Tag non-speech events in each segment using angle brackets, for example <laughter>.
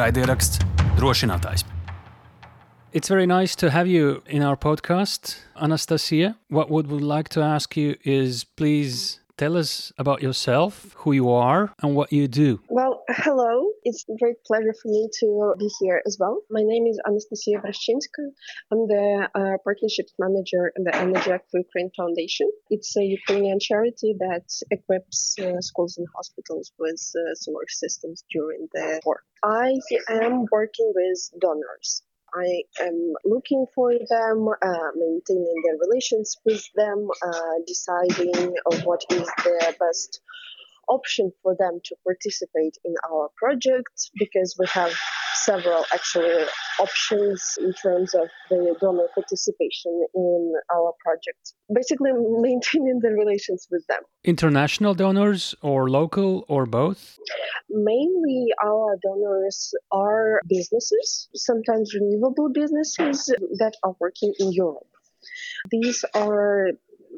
Raidieraksts drošinātājs. It's very nice to have you in our podcast, Anastasia. What we would like to ask you is please tell us about yourself, who you are, and what you do. Well, hello. It's a great pleasure for me to be here as well. My name is Anastasia Vereshchynska. I'm the uh, partnerships manager at the Energy for Ukraine Foundation. It's a Ukrainian charity that equips uh, schools and hospitals with uh, solar systems during the war. I am working with donors. I am looking for them, uh, maintaining the relations with them, uh, deciding what is the best option for them to participate in our project because we have several actually options in terms of the donor participation in our project. Basically, <laughs> maintaining the relations with them. International donors or local or both? Mainly, our donors are businesses, sometimes renewable businesses that are working in Europe. These are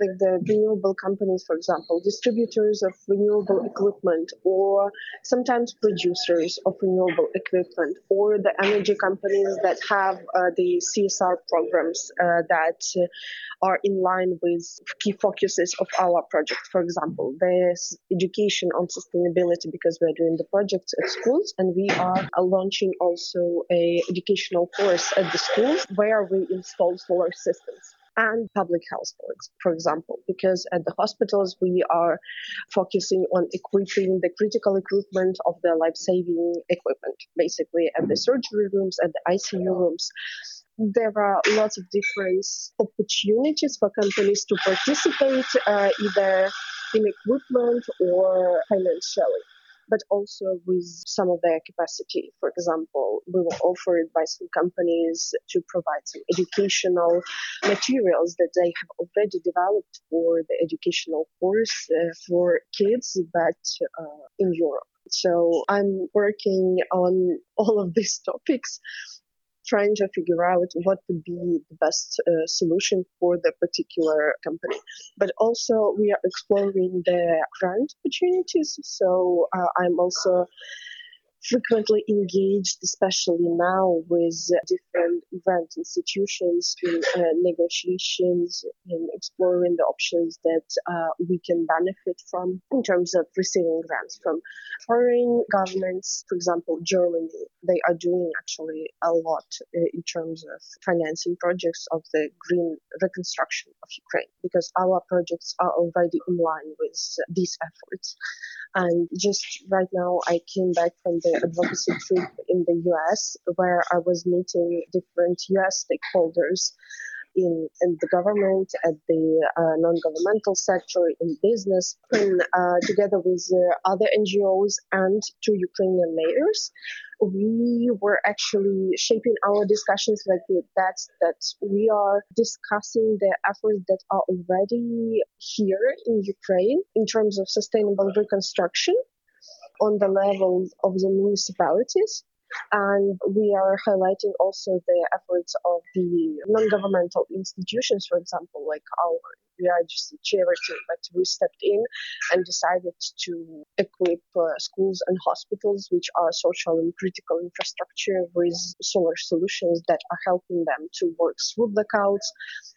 like the renewable companies, for example, distributors of renewable equipment, or sometimes producers of renewable equipment, or the energy companies that have uh, the CSR programs uh, that are in line with key focuses of our project. For example, there's education on sustainability because we're doing the projects at schools, and we are launching also a educational course at the schools where we install solar systems and public health, for example, because at the hospitals we are focusing on equipping the critical equipment of the life saving equipment, basically at the surgery rooms, at the ICU rooms. There are lots of different opportunities for companies to participate uh, either in equipment or financially but also with some of their capacity. For example, we were offered by some companies to provide some educational materials that they have already developed for the educational course uh, for kids, but uh, in Europe. So I'm working on all of these <laughs> topics trying to figure out what would be the best uh, solution for the particular company. But also, we are exploring the grant opportunities. So uh, I'm also frequently engaged, especially now with different grant institutions in uh, negotiations in exploring the options that uh, we can benefit from in terms of receiving grants from foreign governments. For example, Germany, they are doing actually a lot uh, in terms of financing projects of the green reconstruction of Ukraine because our projects are already in line with these efforts. And just right now, I came back from the advocacy trip in the US where I was meeting different US stakeholders in, in the government, at the uh, non-governmental sector, in business, uh, together with uh, other NGOs and two Ukrainian mayors, we were actually shaping our discussions like that. That we are discussing the efforts that are already here in Ukraine in terms of sustainable reconstruction on the level of the municipalities and we are highlighting also the efforts of the non-governmental institutions, for example, like our we are just a charity, but we stepped in and decided to equip uh, schools and hospitals, which are social and critical infrastructure, with solar solutions that are helping them to work through blackouts.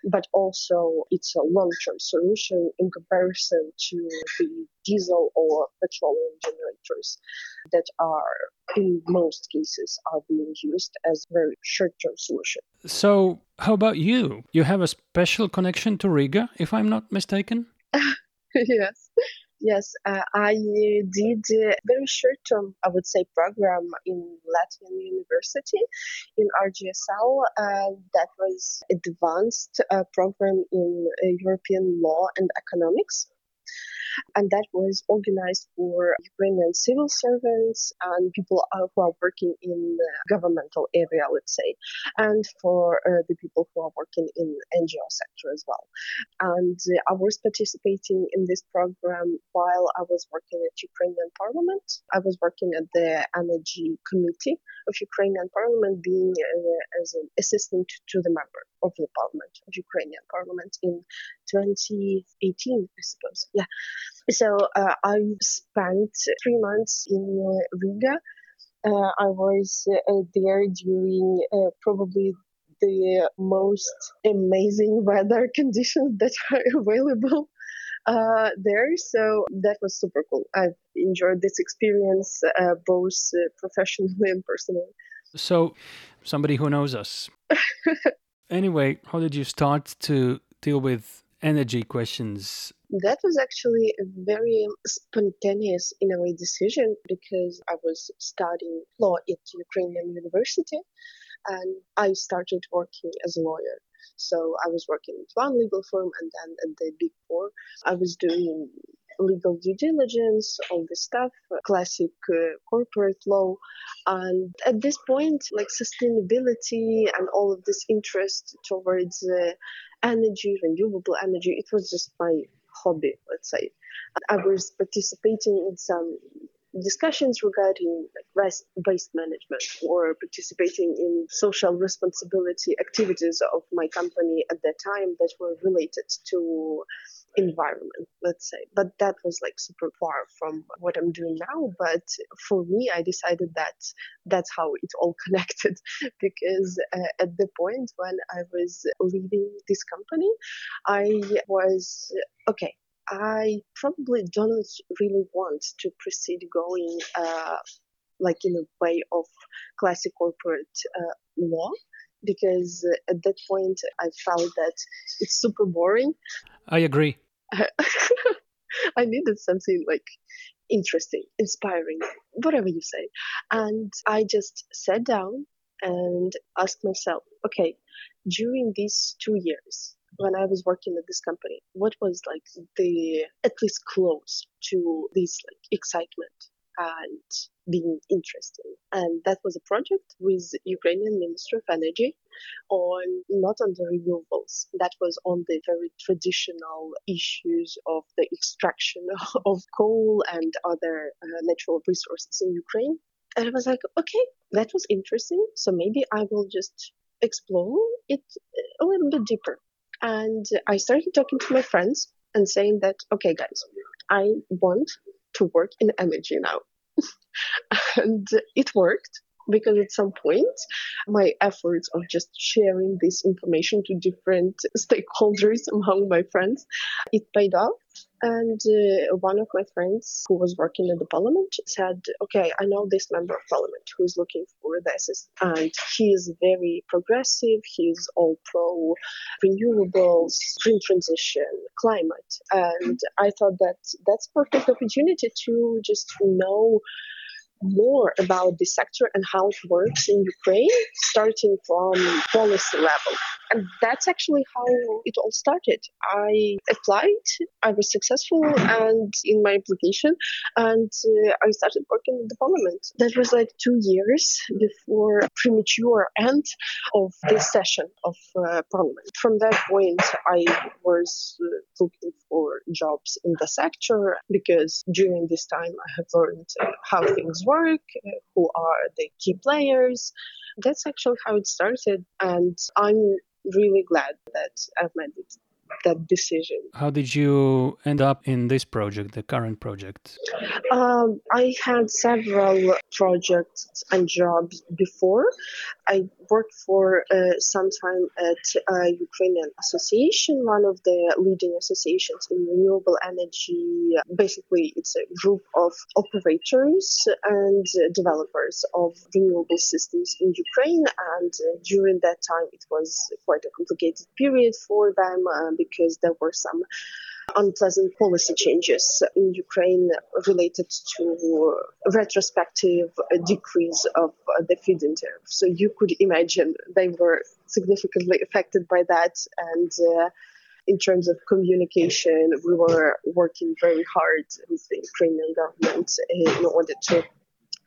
But also, it's a long-term solution in comparison to the diesel or petroleum generators that are in most cases are being used as very short-term solution. So, how about you? You have a special connection to Riga, if I'm not mistaken? <laughs> yes. Yes, uh, I did a very short term, I would say, program in Latvian University in RGSL. Uh, that was advanced uh, program in uh, European law and economics and that was organized for Ukrainian civil servants and people who are working in the governmental area, let's say, and for uh, the people who are working in NGO sector as well. And uh, I was participating in this program while I was working at Ukrainian Parliament. I was working at the Energy Committee of Ukrainian Parliament, being uh, as an assistant to the member of the Parliament of Ukrainian Parliament in 2018, I suppose. Yeah. So uh, I spent three months in uh, Riga Uh, I was uh, there during uh, probably the most amazing weather <laughs> conditions that <laughs> are available uh, there. So that was super cool. I've enjoyed this experience uh, both uh, professionally and personally. So, somebody who knows us. <laughs> anyway, how did you start to deal with energy questions? That was actually a very um, spontaneous, in a way, decision because I was studying law at Ukrainian University and I started working as a lawyer. So I was working at one legal firm and then at the Big Four. I was doing legal due diligence, all this stuff, classic uh, corporate law. And at this point, like sustainability and all of this interest towards uh, energy, renewable energy, it was just my hobby, let's say. I was participating in some discussions regarding waste management or participating in social responsibility activities of my company at that time that were related to environment let's say but that was like super far from what i'm doing now but for me i decided that that's how it all <laughs> connected because uh, at the point when i was leading this company i was okay I probably don't really want to proceed going uh, like in a way of classic corporate uh, law because at that point I felt that it's super boring. I agree. <laughs> I needed something like interesting, inspiring, whatever you say. And I just sat down and asked myself, okay, during these two years, when I was working at this company, what was like the at least close to this like excitement and being interesting. And that was a project with Ukrainian Ministry of Energy on not on the renewables. That was on the very traditional issues of the extraction <laughs> of coal and other uh, natural resources in Ukraine. And I was like, okay, that was interesting. So maybe I will just explore it a little bit deeper. And I started talking to my friends and saying that, okay, guys, I want to work in energy now. <laughs> and it worked because at some point my efforts of just sharing this information to different <laughs> stakeholders <laughs> among my friends it paid off. And uh, one of my friends who was working in the parliament said okay i know this member of parliament who is looking for this and he is very progressive he's all pro renewables green transition climate. And i thought that that's perfect opportunity to just know more about the sector and how it works in Ukraine, starting from policy level. And that's actually how it all started. I applied, I was successful and in my application, and uh, I started working in the parliament. That was like two years before premature end of this session of uh, parliament. From that point, I was uh, looking for jobs in the sector because during this time I have learned uh, how things work, uh, who are the key players. That's actually how it started, and I'm really glad that I've made it that decision. How did you end up in this project, the current project? Um, I had several projects and jobs before. I worked for uh, some time at Ukrainian association, one of the leading associations in renewable energy. Basically, it's a group of operators and developers of renewable systems in Ukraine. And during that time, it was quite a complicated period for them. Uh, because there were some unpleasant policy changes in Ukraine related to retrospective decrease of the feed-in tariff. So you could imagine they were significantly affected by that and uh, in terms of communication, we were working very hard with the Ukrainian government in order to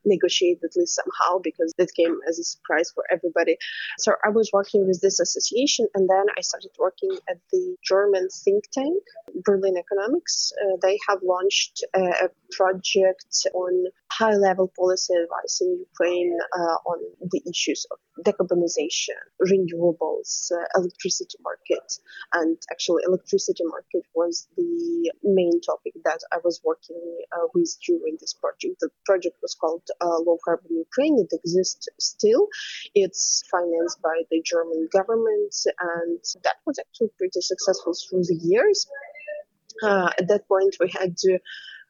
negotiate at least somehow because that came as a surprise for everybody. So I was working with this association and then I started working at the German think tank, Berlin Economics. Uh, they have launched a, a project on high level policy advice in Ukraine uh, on the issues of decarbonization, renewables, uh, electricity market, and actually electricity market was the main topic that I was working uh, with during this project. The project was called uh, Low Carbon Ukraine. It exists still. It's financed by the German government, and that was actually pretty successful through the years. Uh, at that point, we had to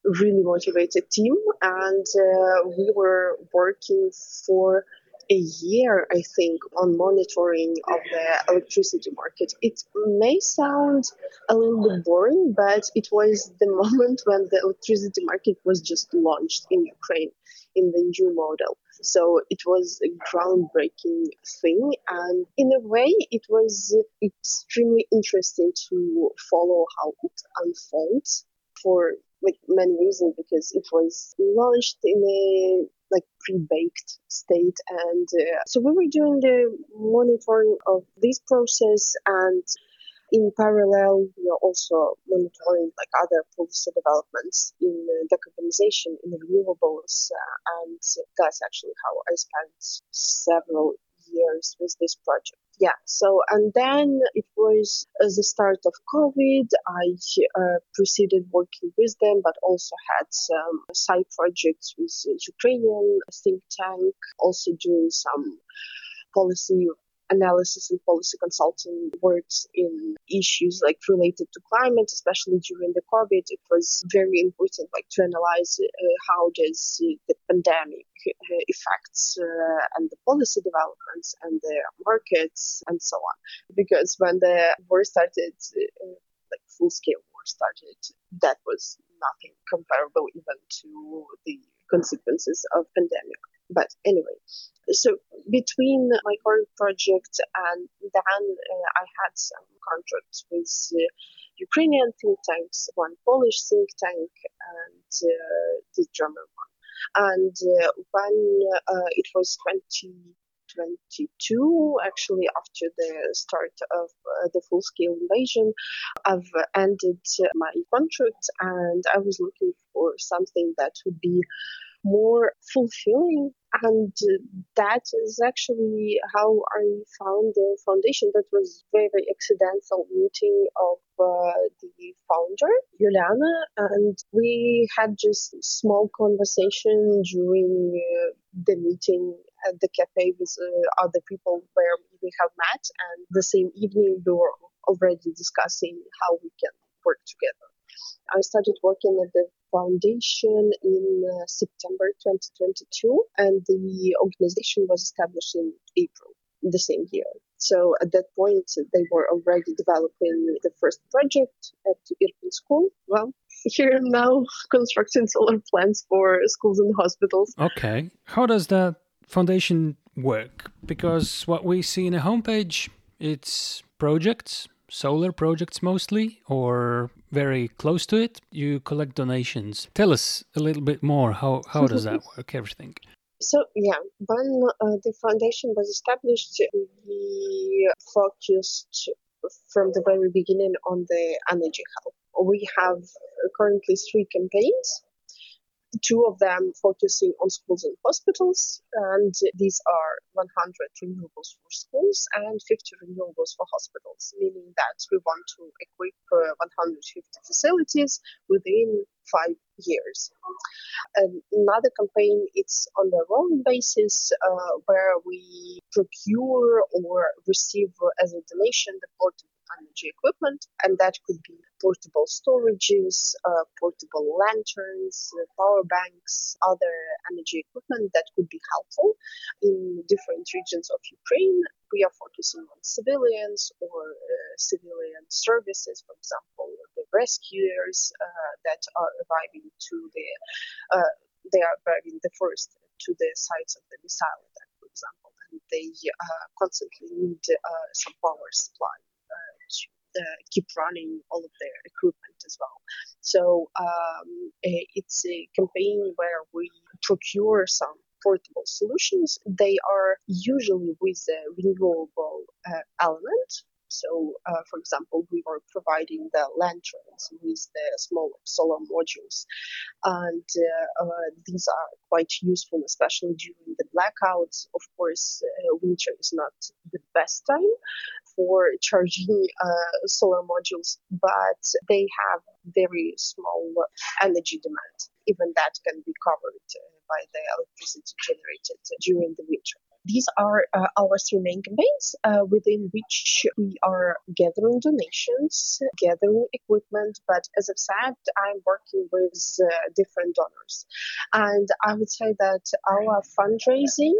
really motivated team and uh, we were working for a year, I think, on monitoring of the electricity market. It may sound a little bit boring, but it was the <laughs> moment when the electricity market was just launched in Ukraine in the new model. So it was a groundbreaking thing. And in a way, it was extremely interesting to follow how it unfolds for like many reasons because it was launched in a like pre-baked state. And uh, so we were doing the monitoring of this process and in parallel we are also monitoring like other policy developments in uh, decarbonization in renewables. Uh, and that's actually how i spent several years with this project yeah so and then it was the start of covid i uh, proceeded working with them but also had some side projects with ukrainian think tank also doing some policy analysis and policy consulting works in issues like related to climate, especially during the COVID. It was very important, like to analyze uh, how does the pandemic uh, affects uh, and the policy developments and the markets and so on. Because when the war started, uh, like full scale war started, that was nothing comparable even to the consequences of pandemic. But anyway, so between my current project and then uh, I had some contracts with uh, Ukrainian think tanks, one Polish think tank, and uh, the German one. And uh, when uh, it was 2022, actually after the start of uh, the full-scale invasion, I've ended my contract and I was looking for something that would be more fulfilling. And that is actually how I found the foundation. That was very, very accidental meeting of uh, the founder, Juliana, and we had just small conversation during uh, the meeting at the cafe with uh, other people where we have met. And the same evening, we were already discussing how we can work together. I started working at the foundation in uh, September 2022, and the organization was established in April the same year. So at that point, they were already developing the first project at Irpin School. Well, <laughs> here now <laughs> constructing solar plants for schools and hospitals. Okay. How does that foundation work? Because what we see in a homepage, it's projects, solar projects mostly, or very close to it, you collect donations. Tell us a little bit more. How how does that <laughs> work? Everything. So yeah, when uh, the foundation was established, we focused from the very beginning on the energy help. We have currently three campaigns two of them focusing on schools and hospitals, and these are 100 renewables for schools and 50 renewables for hospitals, meaning that we want to equip uh, 150 facilities within five years. another campaign it's on a rolling basis uh, where we procure or receive as a donation the portable energy equipment, and that could be portable storages, uh, portable lanterns, uh, power banks, other energy equipment that could be helpful in different regions of Ukraine. We are focusing on civilians or uh, civilian services, for example, the rescuers uh, that are arriving to the uh, they are arriving the first to the sites of the missile attack, for example, and they uh, constantly need some power supply uh, keep running all of their equipment as well. So um, it's a campaign where we procure some portable solutions. They are usually with a renewable uh, element. So, uh, for example, we were providing the lanterns with the small solar modules, and uh, uh, these are quite useful, especially during the blackouts. Of course, uh, winter is not the best time for charging uh, solar modules, but they have very small energy demand. Even that can be covered uh, by the electricity generated during the winter. These are uh, our three main campaigns uh, within which we are gathering donations, gathering equipment. But as I've said, I'm working with uh, different donors. And I would say that our fundraising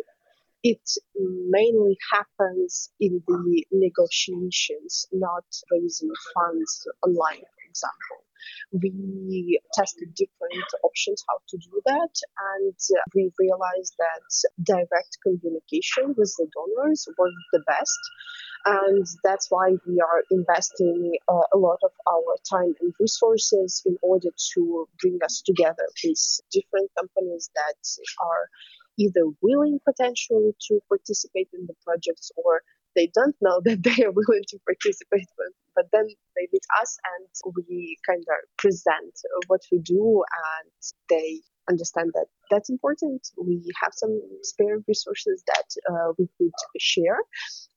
it mainly happens in the negotiations, not raising funds online, for example. We tested different options how to do that, and we realized that direct communication with the donors was the best. And that's why we are investing uh, a lot of our time and resources in order to bring us together with different companies that are either willing potentially to participate in the projects or they don't know <laughs> that they are willing to participate but, but then they meet us and we kind of present what we do and they understand that that's important. We have some spare resources that uh, we could share.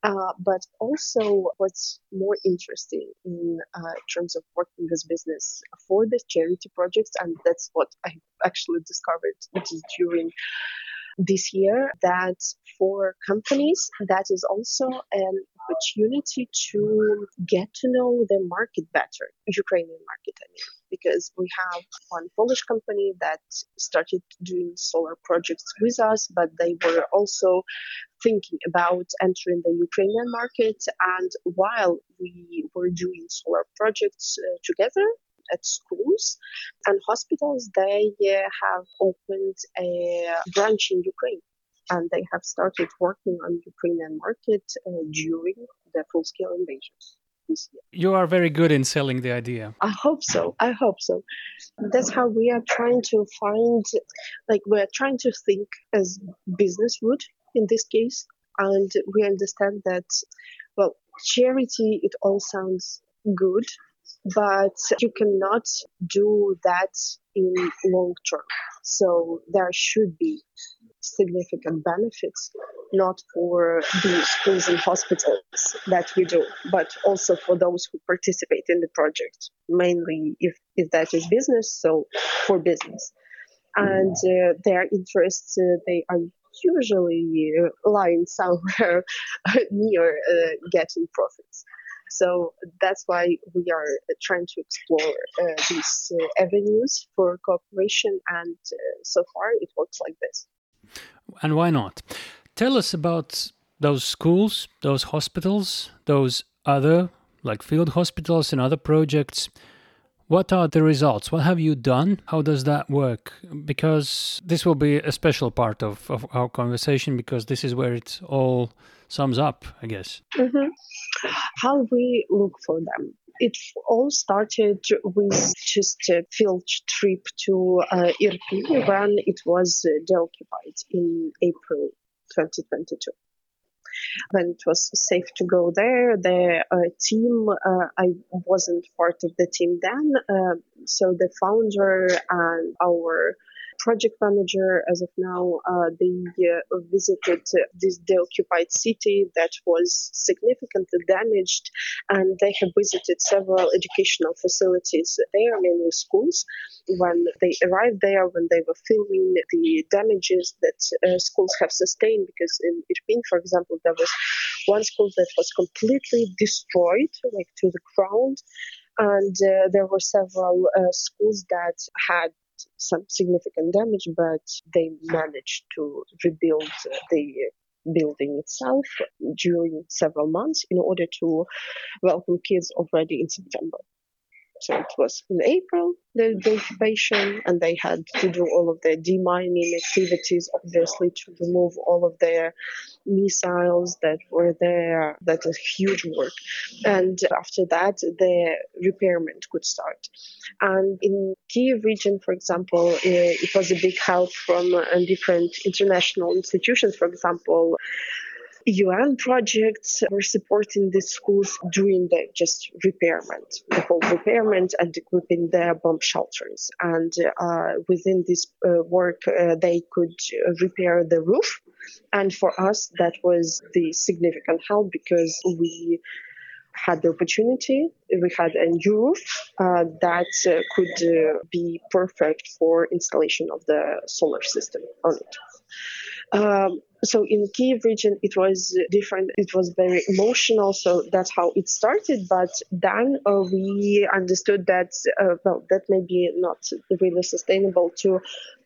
Uh, but also what's more interesting in uh, terms of working this business for the charity projects and that's what i actually discovered which is during this year that for companies that is also an opportunity to get to know the market better ukrainian market i mean because we have one polish company that started doing solar projects with us but they were also thinking about entering the ukrainian market. And while we were doing solar projects uh, together at schools and hospitals, they uh, have opened a branch in Ukraine and they have started working on Ukrainian market uh, during the full-scale invasion. You are very good in selling the idea. I hope so. I hope so. That's how we are trying to find, like, we're trying to think as business would in this case. And we understand that, well, charity, it all sounds good, but you cannot do that in long term. So there should be significant benefits, not for the schools and hospitals that we do, but also for those who participate in the project, mainly if, if that is business, so for business. And uh, their interests, uh, they are usually uh, lying somewhere <laughs> near uh, getting profits. So that's why we are trying to explore uh, these uh, avenues for cooperation, and uh, so far it works like this. And why not? Tell us about those schools, those hospitals, those other like field hospitals and other projects. What are the results? What have you done? How does that work? Because this will be a special part of, of our conversation because this is where it all sums up, I guess. Mm-hmm. How we look for them. It all started with just a field trip to uh, Irpin when it was deoccupied in April 2022 when it was safe to go there. The uh, team, uh, I wasn't part of the team then, uh, so the founder and our project manager as of now. Uh, they uh, visited this deoccupied city that was significantly damaged, and they have visited several educational facilities there, mainly schools. When they arrived there, when they were filming the damages that uh, schools have sustained, because in Irpin, for example, there was one school that was completely destroyed, like to the ground and uh, there were several uh, schools that had some significant damage, but they managed to rebuild the building itself during several months in order to welcome kids already in September. So it was in April, the, occupation, and they had to do all of their demining activities, obviously, to remove all of their missiles that were there. That is huge work. And after that, the repairment could start. And in Kiev region, for example, it was a big help from uh, different international institutions. For example, UN projects were supporting the schools during the just repairment, the whole repairment and equipping their bomb shelters. And uh, within this uh, work, uh, they could repair the roof. And for us, that was the significant help because we had the opportunity. We had a new roof uh, that uh, could uh, be perfect for installation of the solar system on it. Um, so in Kiev region, it was different. It was very emotional. So that's how it started. But then uh, we understood that uh, well, that may be not really sustainable to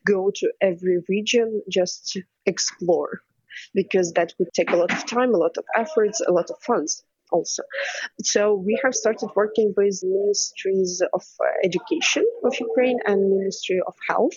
go to every region just to explore, because that would take a lot of time, a lot of efforts, a lot of funds also. So we have started working with ministries of education of Ukraine and Ministry of Health.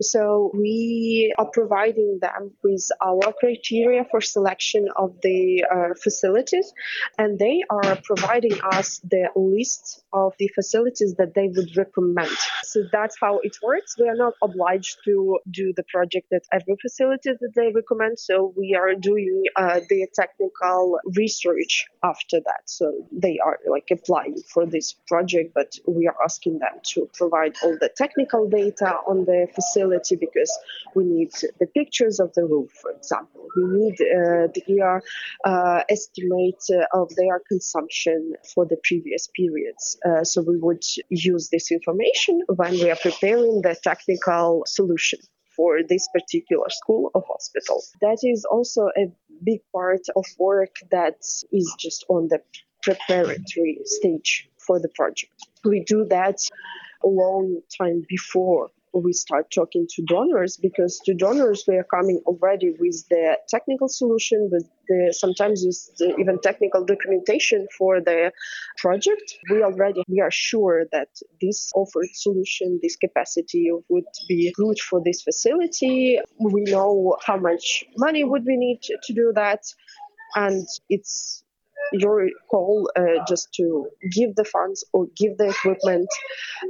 So we are providing them with our criteria for selection of the uh, facilities, and they are providing us the list of the facilities that they would recommend. So that's how it works. We are not obliged to do the project at every facility that they recommend. So we are doing uh, the technical research after that. So they are like applying for this project, but we are asking them to provide all the technical data on the facility because we need the pictures of the roof, for example. We need uh, the uh, estimate uh, of their consumption for the previous periods. Uh, so we would use this information when we are preparing the technical solution for this particular school or hospital. That is also a big part of work that is just on the preparatory stage for the project. We do that a long time before we start talking to donors because to donors we are coming already with the technical solution with the sometimes with even technical documentation for the project. We already we are sure that this offered solution this capacity would be good for this facility. We know how much money would we need to do that and it's your call uh, just to give the funds or give the equipment,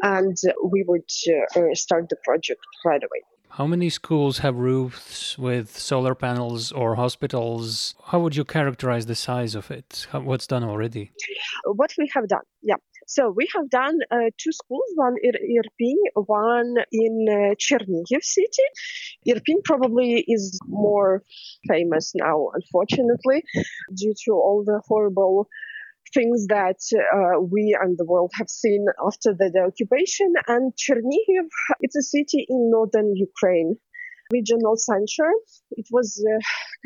and we would uh, start the project right away. How many schools have roofs with solar panels or hospitals? How would you characterize the size of it? What's done already? What we have done, yeah. So we have done uh, two schools, one in Irpin, one in uh, Chernihiv city. Irpin probably is more famous now, unfortunately, due to all the horrible things that uh, we and the world have seen after the, the occupation. And Chernihiv, it's a city in northern Ukraine regional center. It was uh,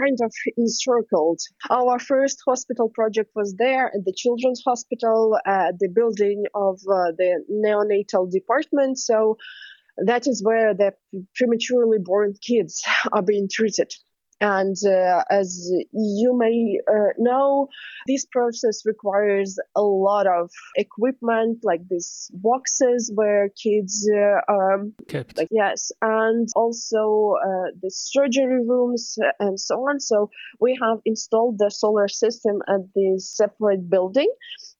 kind of encircled. Our first hospital project was there at the Children's Hospital, the building of uh, the neonatal department. So that is where the prematurely born kids are being treated. And uh, as you may uh, know, this process requires a lot of equipment, like these boxes where kids uh, are kept. Like, yes, and also uh, the surgery rooms and so on. So we have installed the solar system at this separate building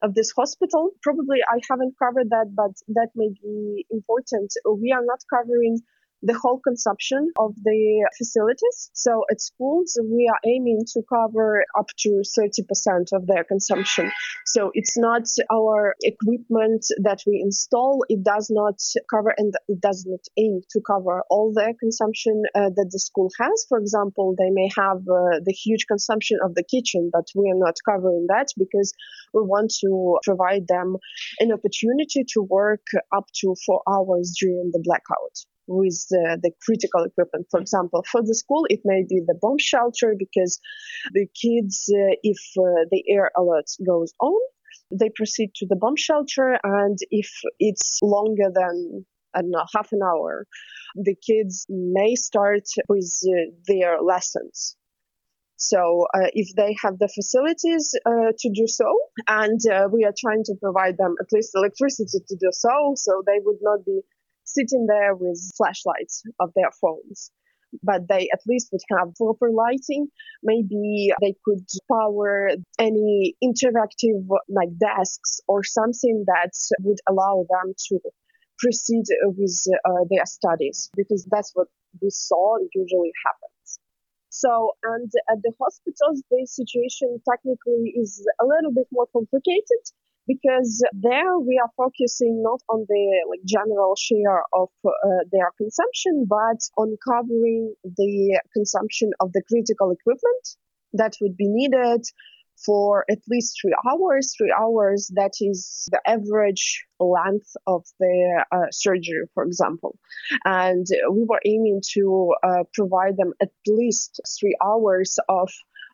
of this hospital. Probably I haven't covered that, but that may be important. We are not covering the whole consumption of the facilities. So at schools, we are aiming to cover up to 30% of their consumption. So it's not our equipment that we install. It does not cover and it does not aim to cover all their consumption uh, that the school has. For example, they may have uh, the huge consumption of the kitchen, but we are not covering that because we want to provide them an opportunity to work up to four hours during the blackout with the, the critical equipment. For example, for the school, it may be the bomb shelter because the kids, uh, if uh, the air alert goes on, they proceed to the bomb shelter, and if it's longer than I don't know, half an hour, the kids may start with uh, their lessons. So, uh, if they have the facilities uh, to do so, and uh, we are trying to provide them at least electricity to do so, so they would not be sitting there with flashlights of their phones but they at least would have proper lighting. Maybe they could power any interactive like desks or something that would allow them to proceed with uh, their studies because that's what we saw usually happens. So, and at the hospitals, the situation technically is a little bit more complicated because there we are focusing not on the like general share of uh, their consumption, but on covering the consumption of the critical equipment that would be needed for at least three hours. Three hours, that is the average length of the uh, surgery, for example. And we were aiming to uh, provide them at least three hours of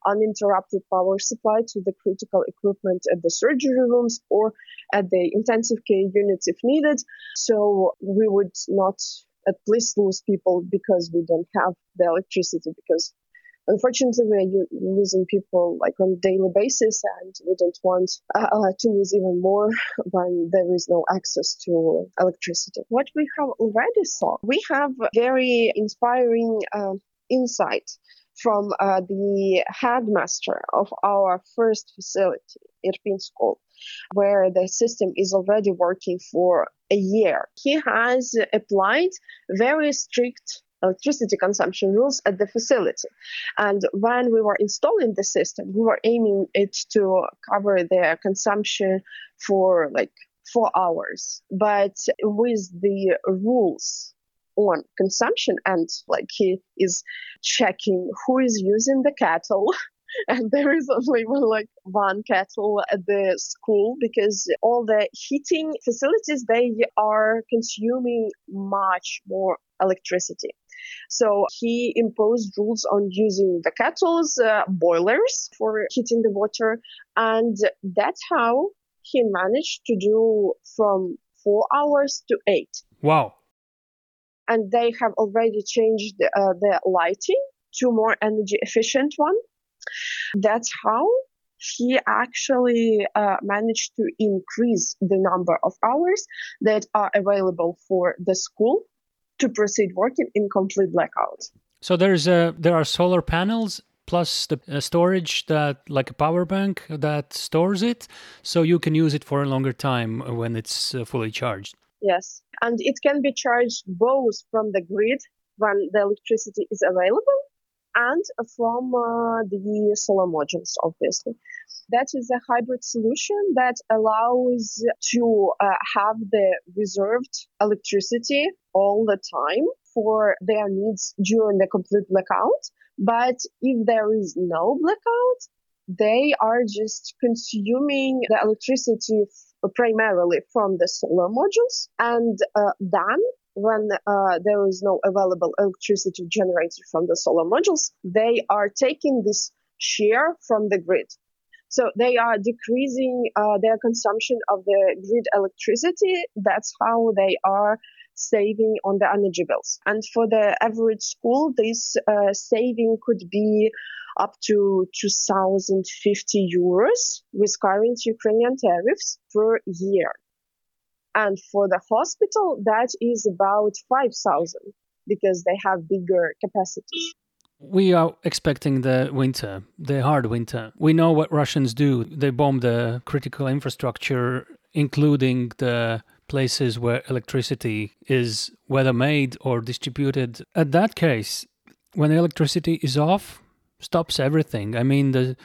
uninterrupted power supply to the critical equipment at the surgery rooms or at the intensive care units if needed. So we would not at least lose people because we don't have the electricity because unfortunately we're losing people like on a daily basis and we don't want uh, uh, to lose even more <laughs> when there is no access to electricity what we have already saw we have very inspiring uh, insight from uh, the headmaster of our first facility, Irpin School, where the system is already working for a year. He has applied very strict electricity consumption rules at the facility. And when we were installing the system, we were aiming it to cover their consumption for like four hours. But with the rules on consumption and like he is checking who is using the kettle <laughs> and there is only one like one kettle at the school because all the heating facilities they are consuming much more electricity. So he imposed rules on using the kettles uh, boilers for heating the water. And that's how he managed to do from four hours to eight. Wow and they have already changed uh, the lighting to more energy efficient one. That's how he actually uh, managed to increase the number of hours that are available for the school to proceed working in complete blackout. So there's a there are solar panels plus the uh, storage that like a power bank that stores it so you can use it for a longer time when it's uh, fully charged Yes. And it can be charged both from the grid when the electricity is available and from uh, the solar modules, obviously. That is a hybrid solution that allows to uh, have the reserved electricity all the time for their needs during the complete blackout. But if there is no blackout, they are just consuming the electricity primarily from the solar modules. And uh, then when uh, there is no available electricity generated from the solar modules, they are taking this share from the grid. So they are decreasing uh, their consumption of the grid electricity. That's how they are saving on the energy bills. And for the average school, this uh, saving could be up to 2,050 euros with current Ukrainian tariffs per year. And for the hospital, that is about 5,000 because they have bigger capacities. We are expecting the winter, the hard winter. We know what Russians do. They bomb the critical infrastructure, including the places where electricity is whether made or distributed. At that case, when electricity is off, stops everything. I mean the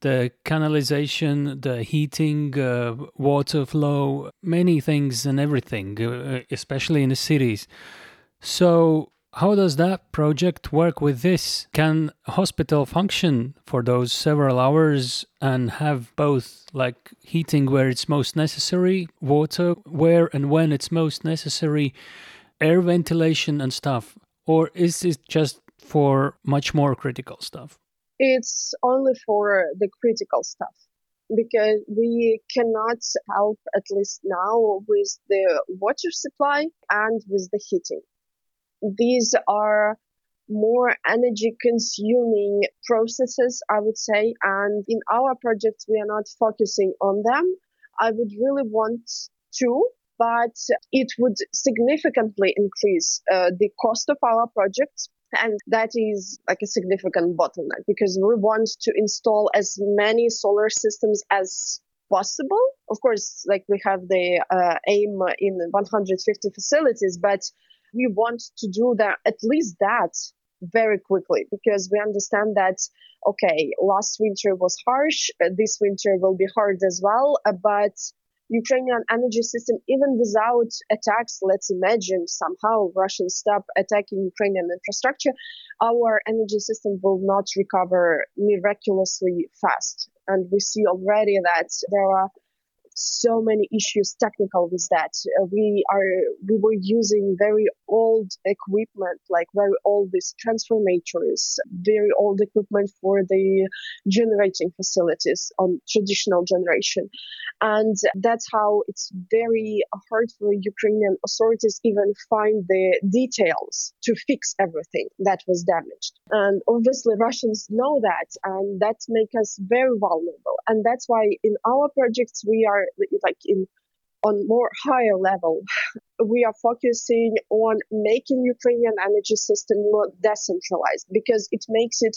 the canalization, the heating, uh, water flow, many things and everything, uh, especially in the cities. So, how does that project work with this? Can hospital function for those several hours and have both like heating where it's most necessary, water where and when it's most necessary, air ventilation and stuff? Or is it just for much more critical stuff? It's only for the critical stuff because we cannot help, at least now, with the water supply and with the heating. These are more energy consuming processes, I would say. And in our projects, we are not focusing on them. I would really want to, but it would significantly increase uh, the cost of our projects and that is like a significant bottleneck because we want to install as many solar systems as possible. Of course, like we have the uh, aim in 150 facilities, but we want to do that at least that very quickly because we understand that okay, last winter was harsh, uh, this winter will be hard as well, uh, but Ukrainian energy system, even without attacks, let's imagine somehow Russians stop attacking Ukrainian infrastructure, our energy system will not recover miraculously fast. And we see already that there are so many issues technical with that. Uh, we are we were using very old equipment, like very old these transformators, very old equipment for the generating facilities on traditional generation, and that's how it's very hard for Ukrainian authorities even find the details to fix everything that was damaged. And obviously Russians know that, and that makes us very vulnerable. And that's why in our projects we are like in on more higher level, we are focusing on making Ukrainian energy system more decentralized because it makes it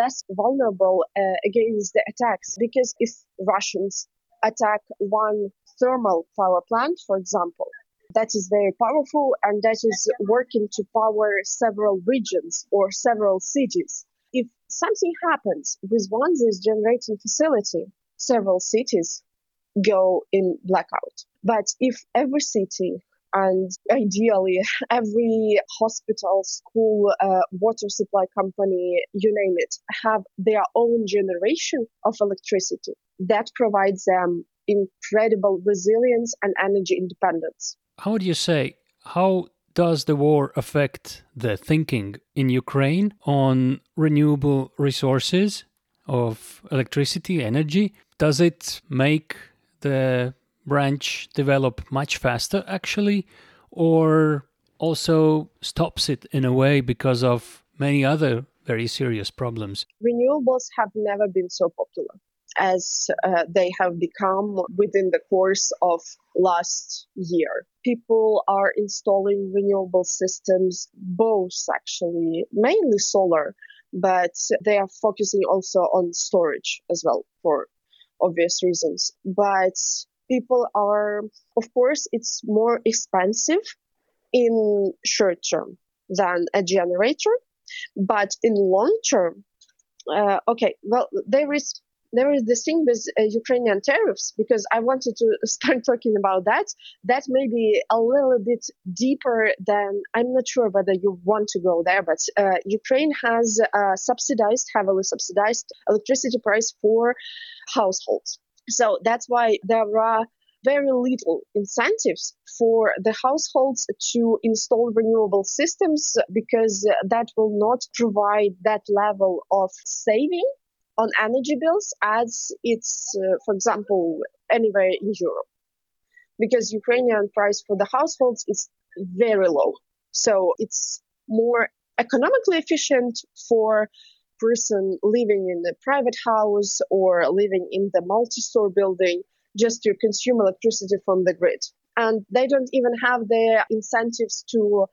less vulnerable uh, against the attacks. Because if Russians attack one thermal power plant, for example, that is very powerful and that is working to power several regions or several cities. If something happens with one this generating facility, several cities go in blackout. But if every city and ideally <laughs> every hospital, school, uh, water supply company, you name it, have their own generation of electricity, that provides them incredible resilience and energy independence. How would you say, how does the war affect the thinking in Ukraine on renewable resources of electricity, energy? Does it make the branch develop much faster actually or also stops it in a way because of many other very serious problems. Renewables have never been so popular as uh, they have become within the course of last year. People are installing renewable systems both actually mainly solar but they are focusing also on storage as well for obvious reasons. But people are, of course, it's more expensive in short term than a generator, but in long term, uh, okay, well, there is there is this thing with uh, Ukrainian tariffs because I wanted to <laughs> start talking about that. That may be a little bit deeper than I'm not sure whether you want to go there, but uh, Ukraine has uh, subsidized, heavily subsidized electricity price for households. So that's why there are very little incentives for the households to install renewable systems because that will not provide that level of saving on energy bills as it's, uh, for example, anywhere in Europe. Because Ukrainian price for the households is very low. So it's more economically efficient for person living in a private house or living in the multi-store building just to consume electricity from the grid. And they don't even have the incentives to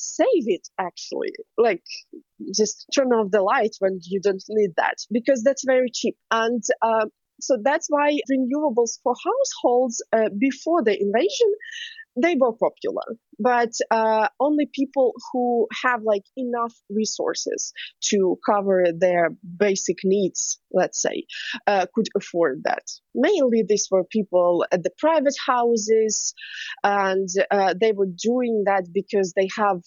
save it actually. Like just turn off the light when you don't need that because that's very cheap. And uh, so that's why renewables for households uh, before the invasion they were popular, but uh, only people who have like enough resources to cover their basic needs, let's say, uh, could afford that. Mainly, these were people at the private houses, and uh, they were doing that because they have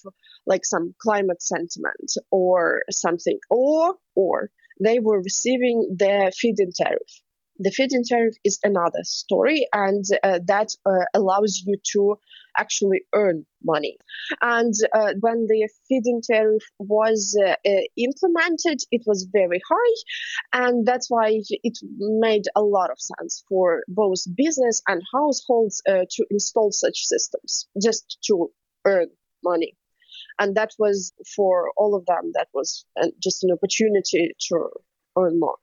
like some climate sentiment or something, or or they were receiving their feed-in tariff the feed-in tariff is another story, and uh, that uh, allows you to actually earn money. And uh, when the feed-in tariff was uh, uh, implemented, it was very high, and that's why it made a lot of sense for both business and households uh, to install such systems just to earn money and that was for all of them that was just an opportunity to earn more.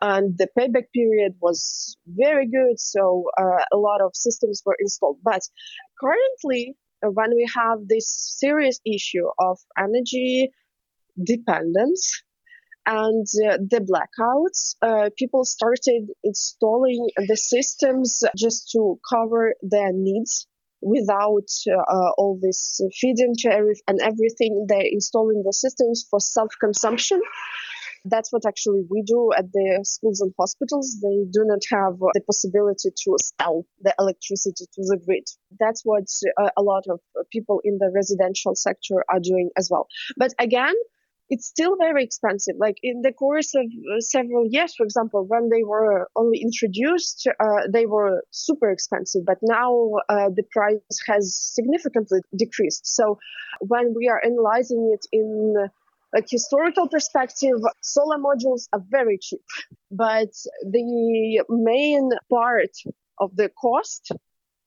And the payback period was very good, so uh, a lot of systems were installed. But currently, when we have this serious issue of energy dependence and uh, the blackouts, uh, people started installing the systems just to cover their needs without uh, all this feed-in tariff and everything. They're installing the systems for self-consumption. That's what actually we do at the schools and hospitals. They do not have the possibility to sell the electricity to the grid. That's what uh, a lot of people in the residential sector are doing as well. But again, it's still very expensive. Like in the course of uh, several years, for example, when they were only introduced, uh, they were super expensive, but now uh, the price has significantly decreased. So when we are analyzing it in like historical perspective, solar modules are very cheap, but the main part of the cost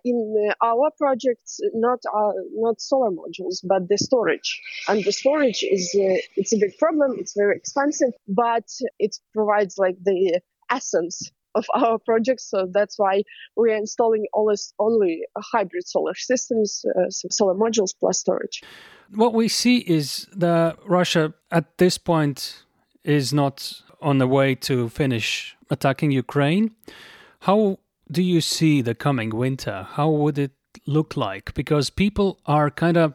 in our projects not uh, not solar modules but the storage. And the storage is uh, it's a big problem it's very expensive but it provides like the essence of our projects so that's why we are installing always only hybrid solar systems uh, so solar modules plus storage what we see is that russia at this point is not on the way to finish attacking ukraine how do you see the coming winter? How would it look like? Because people are kind of,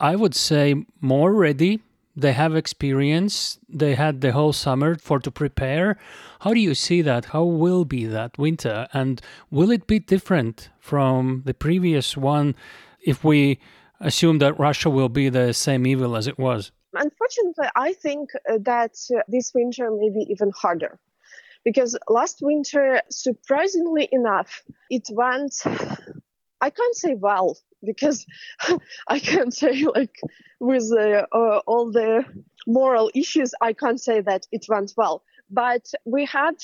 I would say, more ready. They have experience. They had the whole summer for to prepare. How do you see that? How will be that winter? And will it be different from the previous one if we assume that Russia will be the same evil as it was? Unfortunately, I think that this winter may be even harder because last winter, surprisingly enough, it went, I can't say well, because <laughs> I can't say like with uh, uh, all the moral issues, I can't say that it went well. But we had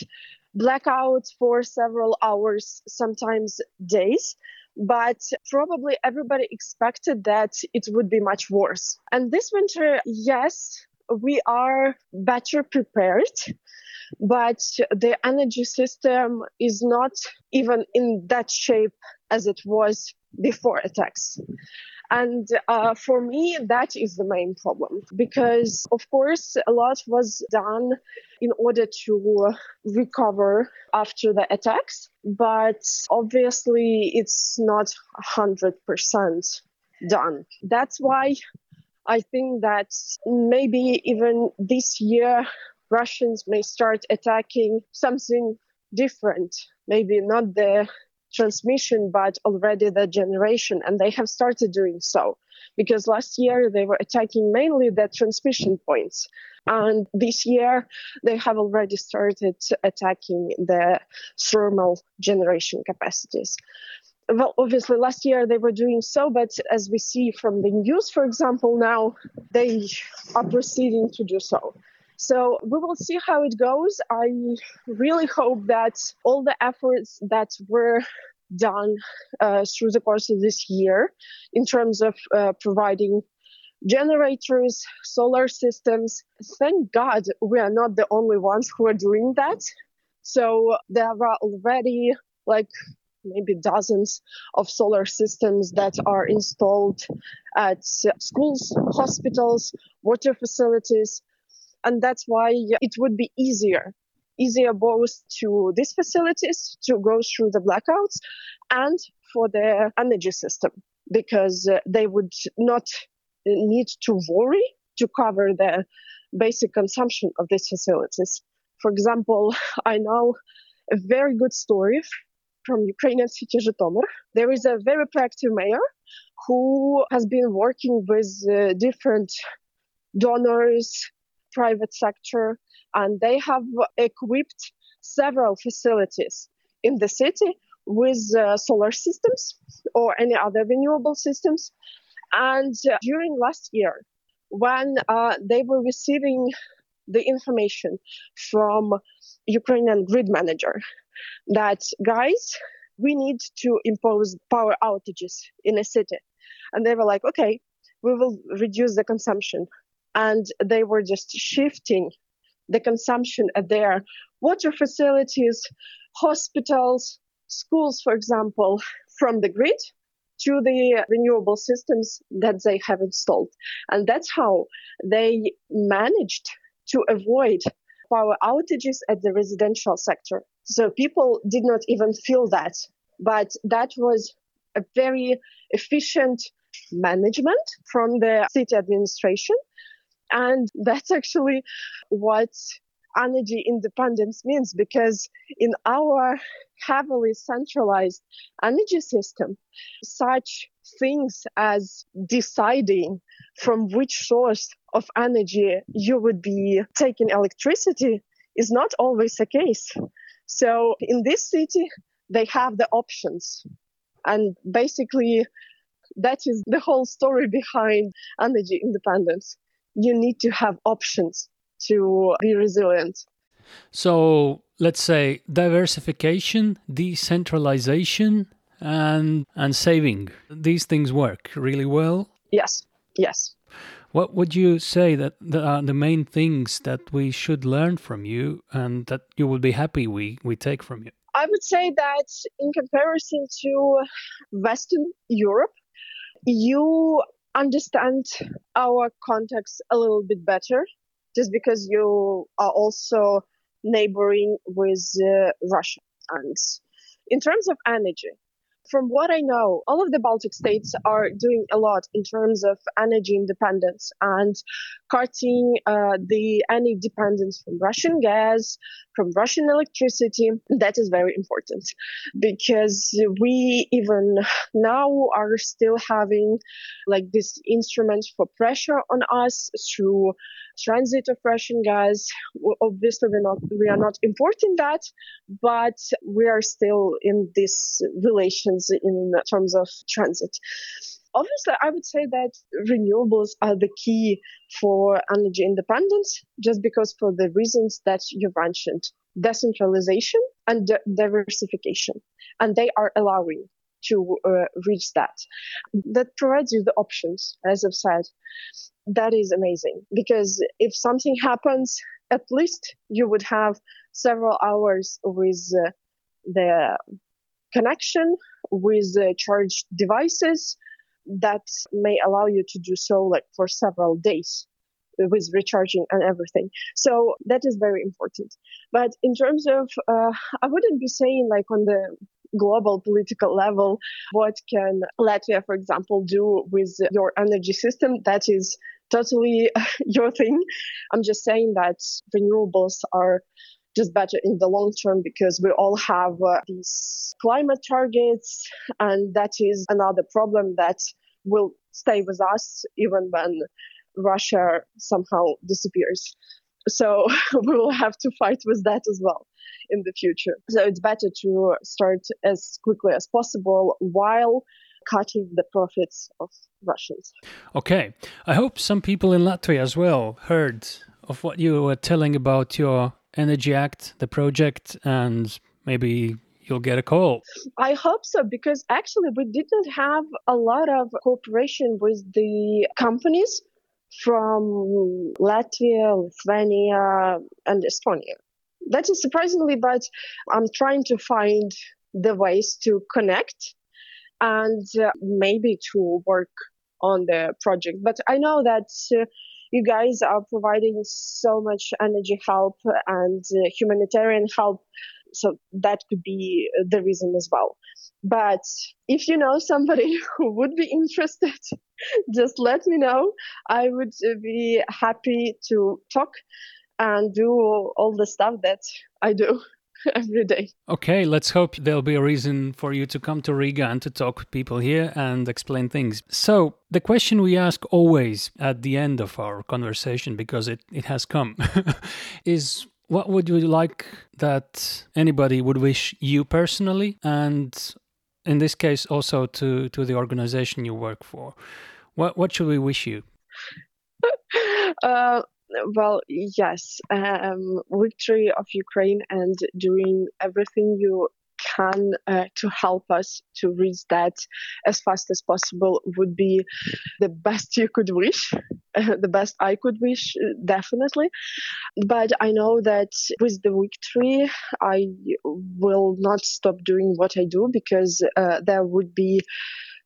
blackouts for several hours, sometimes days. But probably everybody expected that it would be much worse. And this winter, yes, we are better prepared but the energy system is not even in that shape as it was before attacks. And uh, for me, that is the main problem because, of course, a lot was done in order to recover after the attacks, but obviously it's not 100% done. That's why I think that maybe even this year Russians may start attacking something different, maybe not the transmission, but already the generation. And they have started doing so because last year they were attacking mainly the transmission points. And this year they have already started attacking the thermal generation capacities. Well, obviously, last year they were doing so, but as we see from the news, for example, now they are proceeding to do so. So we will see how it goes. I really hope that all the efforts that were done uh, through the course of this year in terms of uh, providing generators, solar systems. Thank God we are not the only ones who are doing that. So there are already like maybe dozens of solar systems that are installed at schools, hospitals, water facilities, and that's why it would be easier easier both to these facilities to go through the blackouts and for the energy system because uh, they would not need to worry to cover the basic consumption of these facilities. For example, <laughs> I know a very good story from Ukrainian city Zhytomyr. There is a very proactive mayor who has been working with uh, different donors, private sector, and they have equipped several facilities in the city with uh, solar systems or any other renewable systems. And uh, during last year, when uh, they were receiving the information from Ukrainian grid manager that guys, we need to impose power outages in a city. And they were like, okay, we will reduce the consumption and they were just shifting the consumption at their water facilities, hospitals, schools, for example, from the grid to the renewable systems that they have installed. And that's how they managed to avoid power outages at the residential sector. So people did not even feel that. But that was a very efficient management from the city administration. And that's actually what energy independence means because in our heavily centralized energy system, such things as deciding from which source of energy you would be taking electricity is not always the case. So in this city, they have the options. And basically, that is the whole story behind energy independence. You need to have options to be resilient. So let's say diversification, decentralization, and and saving. These things work really well. Yes. Yes. What would you say that are uh, the main things that we should learn from you and that you would be happy we, we take from you? I would say that in comparison to Western Europe, you understand our context a little bit better just because you are also neighboring with uh, Russia. And in terms of energy, from what I know, all of the Baltic states are doing a lot in terms of energy independence and cutting uh, the any dependence from Russian gas, from Russian electricity. That is very important because we even now are still having like this instrument for pressure on us through transit of Russian gas. Obviously, we're not we are not importing that, but we are still in these relations in terms of transit. Obviously, I would say that renewables are the key for energy independence, just because for the reasons that you mentioned decentralization and diversification. And they are allowing to uh, reach that. That provides you the options, as I've said. That is amazing because if something happens, at least you would have several hours with uh, the connection with the charged devices that may allow you to do so like for several days with recharging and everything. So that is very important. But in terms of, uh, I wouldn't be saying like on the global political level, what can Latvia, for example, do with your energy system? That is totally <laughs> your thing. I'm just saying that renewables are just better in the long term because we all have uh, these climate targets, and that is another problem that will stay with us even when Russia somehow disappears. So <laughs> we will have to fight with that as well in the future. So it's better to start as quickly as possible while cutting the profits of Russians. Okay. I hope some people in Latvia as well heard of what you were telling about your Energy Act, the project, and maybe you'll get a call. I hope so because actually we didn't have a lot of cooperation with the companies from Latvia, Lithuania, and Estonia. That is surprisingly, but I'm trying to find the ways to connect and uh, maybe to work on the project. But I know that uh, you guys are providing so much energy help and uh, humanitarian help. So that could be the reason as well. But if you know somebody <laughs> who would be interested, just let me know. I would uh, be happy to talk and do all the stuff that I do. <laughs> every day. Okay, let's hope there'll be a reason for you to come to Riga and to talk with people here and explain things. So, the question we ask always at the end of our conversation, because it, it has come, <laughs> is what would you like that anybody would wish you personally and in this case also to, to the organization you work for? What, what should we wish you? <laughs> Uh, well, yes, um, victory of Ukraine and doing everything you can uh, to help us to reach that as fast as possible would be the best you could wish, uh, <laughs> the best I could wish, definitely. But I know that with the victory, I will not stop doing what I do because uh, there would be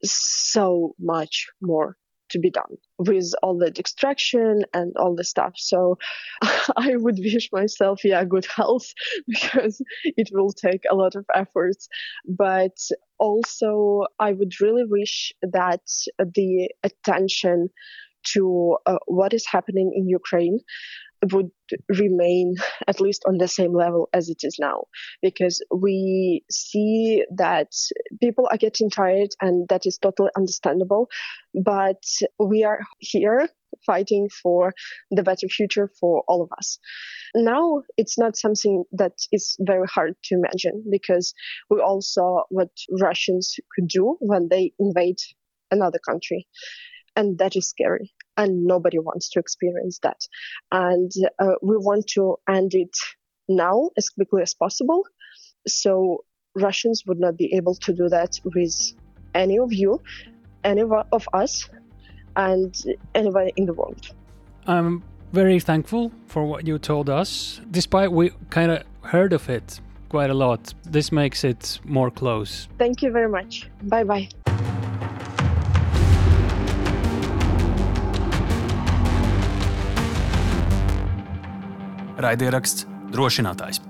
so much more to be done with all that extraction and all the stuff. So <laughs> I would wish myself, yeah, good <laughs> health because it will take a lot of efforts. But also, I would really wish that the attention to uh, what is happening in Ukraine would remain at least on the same level as it is now. Because we see that people are getting tired and that is totally understandable. But we are here fighting for the better future for all of us. Now it's not something that is very hard to imagine because we all saw what russians could do when they invade another country. And that is scary and nobody wants to experience that. And uh, we want to end it now as quickly as possible. So Russians would not be able to do that with any of you, any of us, and anybody in the world. I'm very thankful for what you told us, despite we kind of heard of it quite a lot. This makes it more close. Thank you very much. Bye bye. Raidieraksts drošinātājs.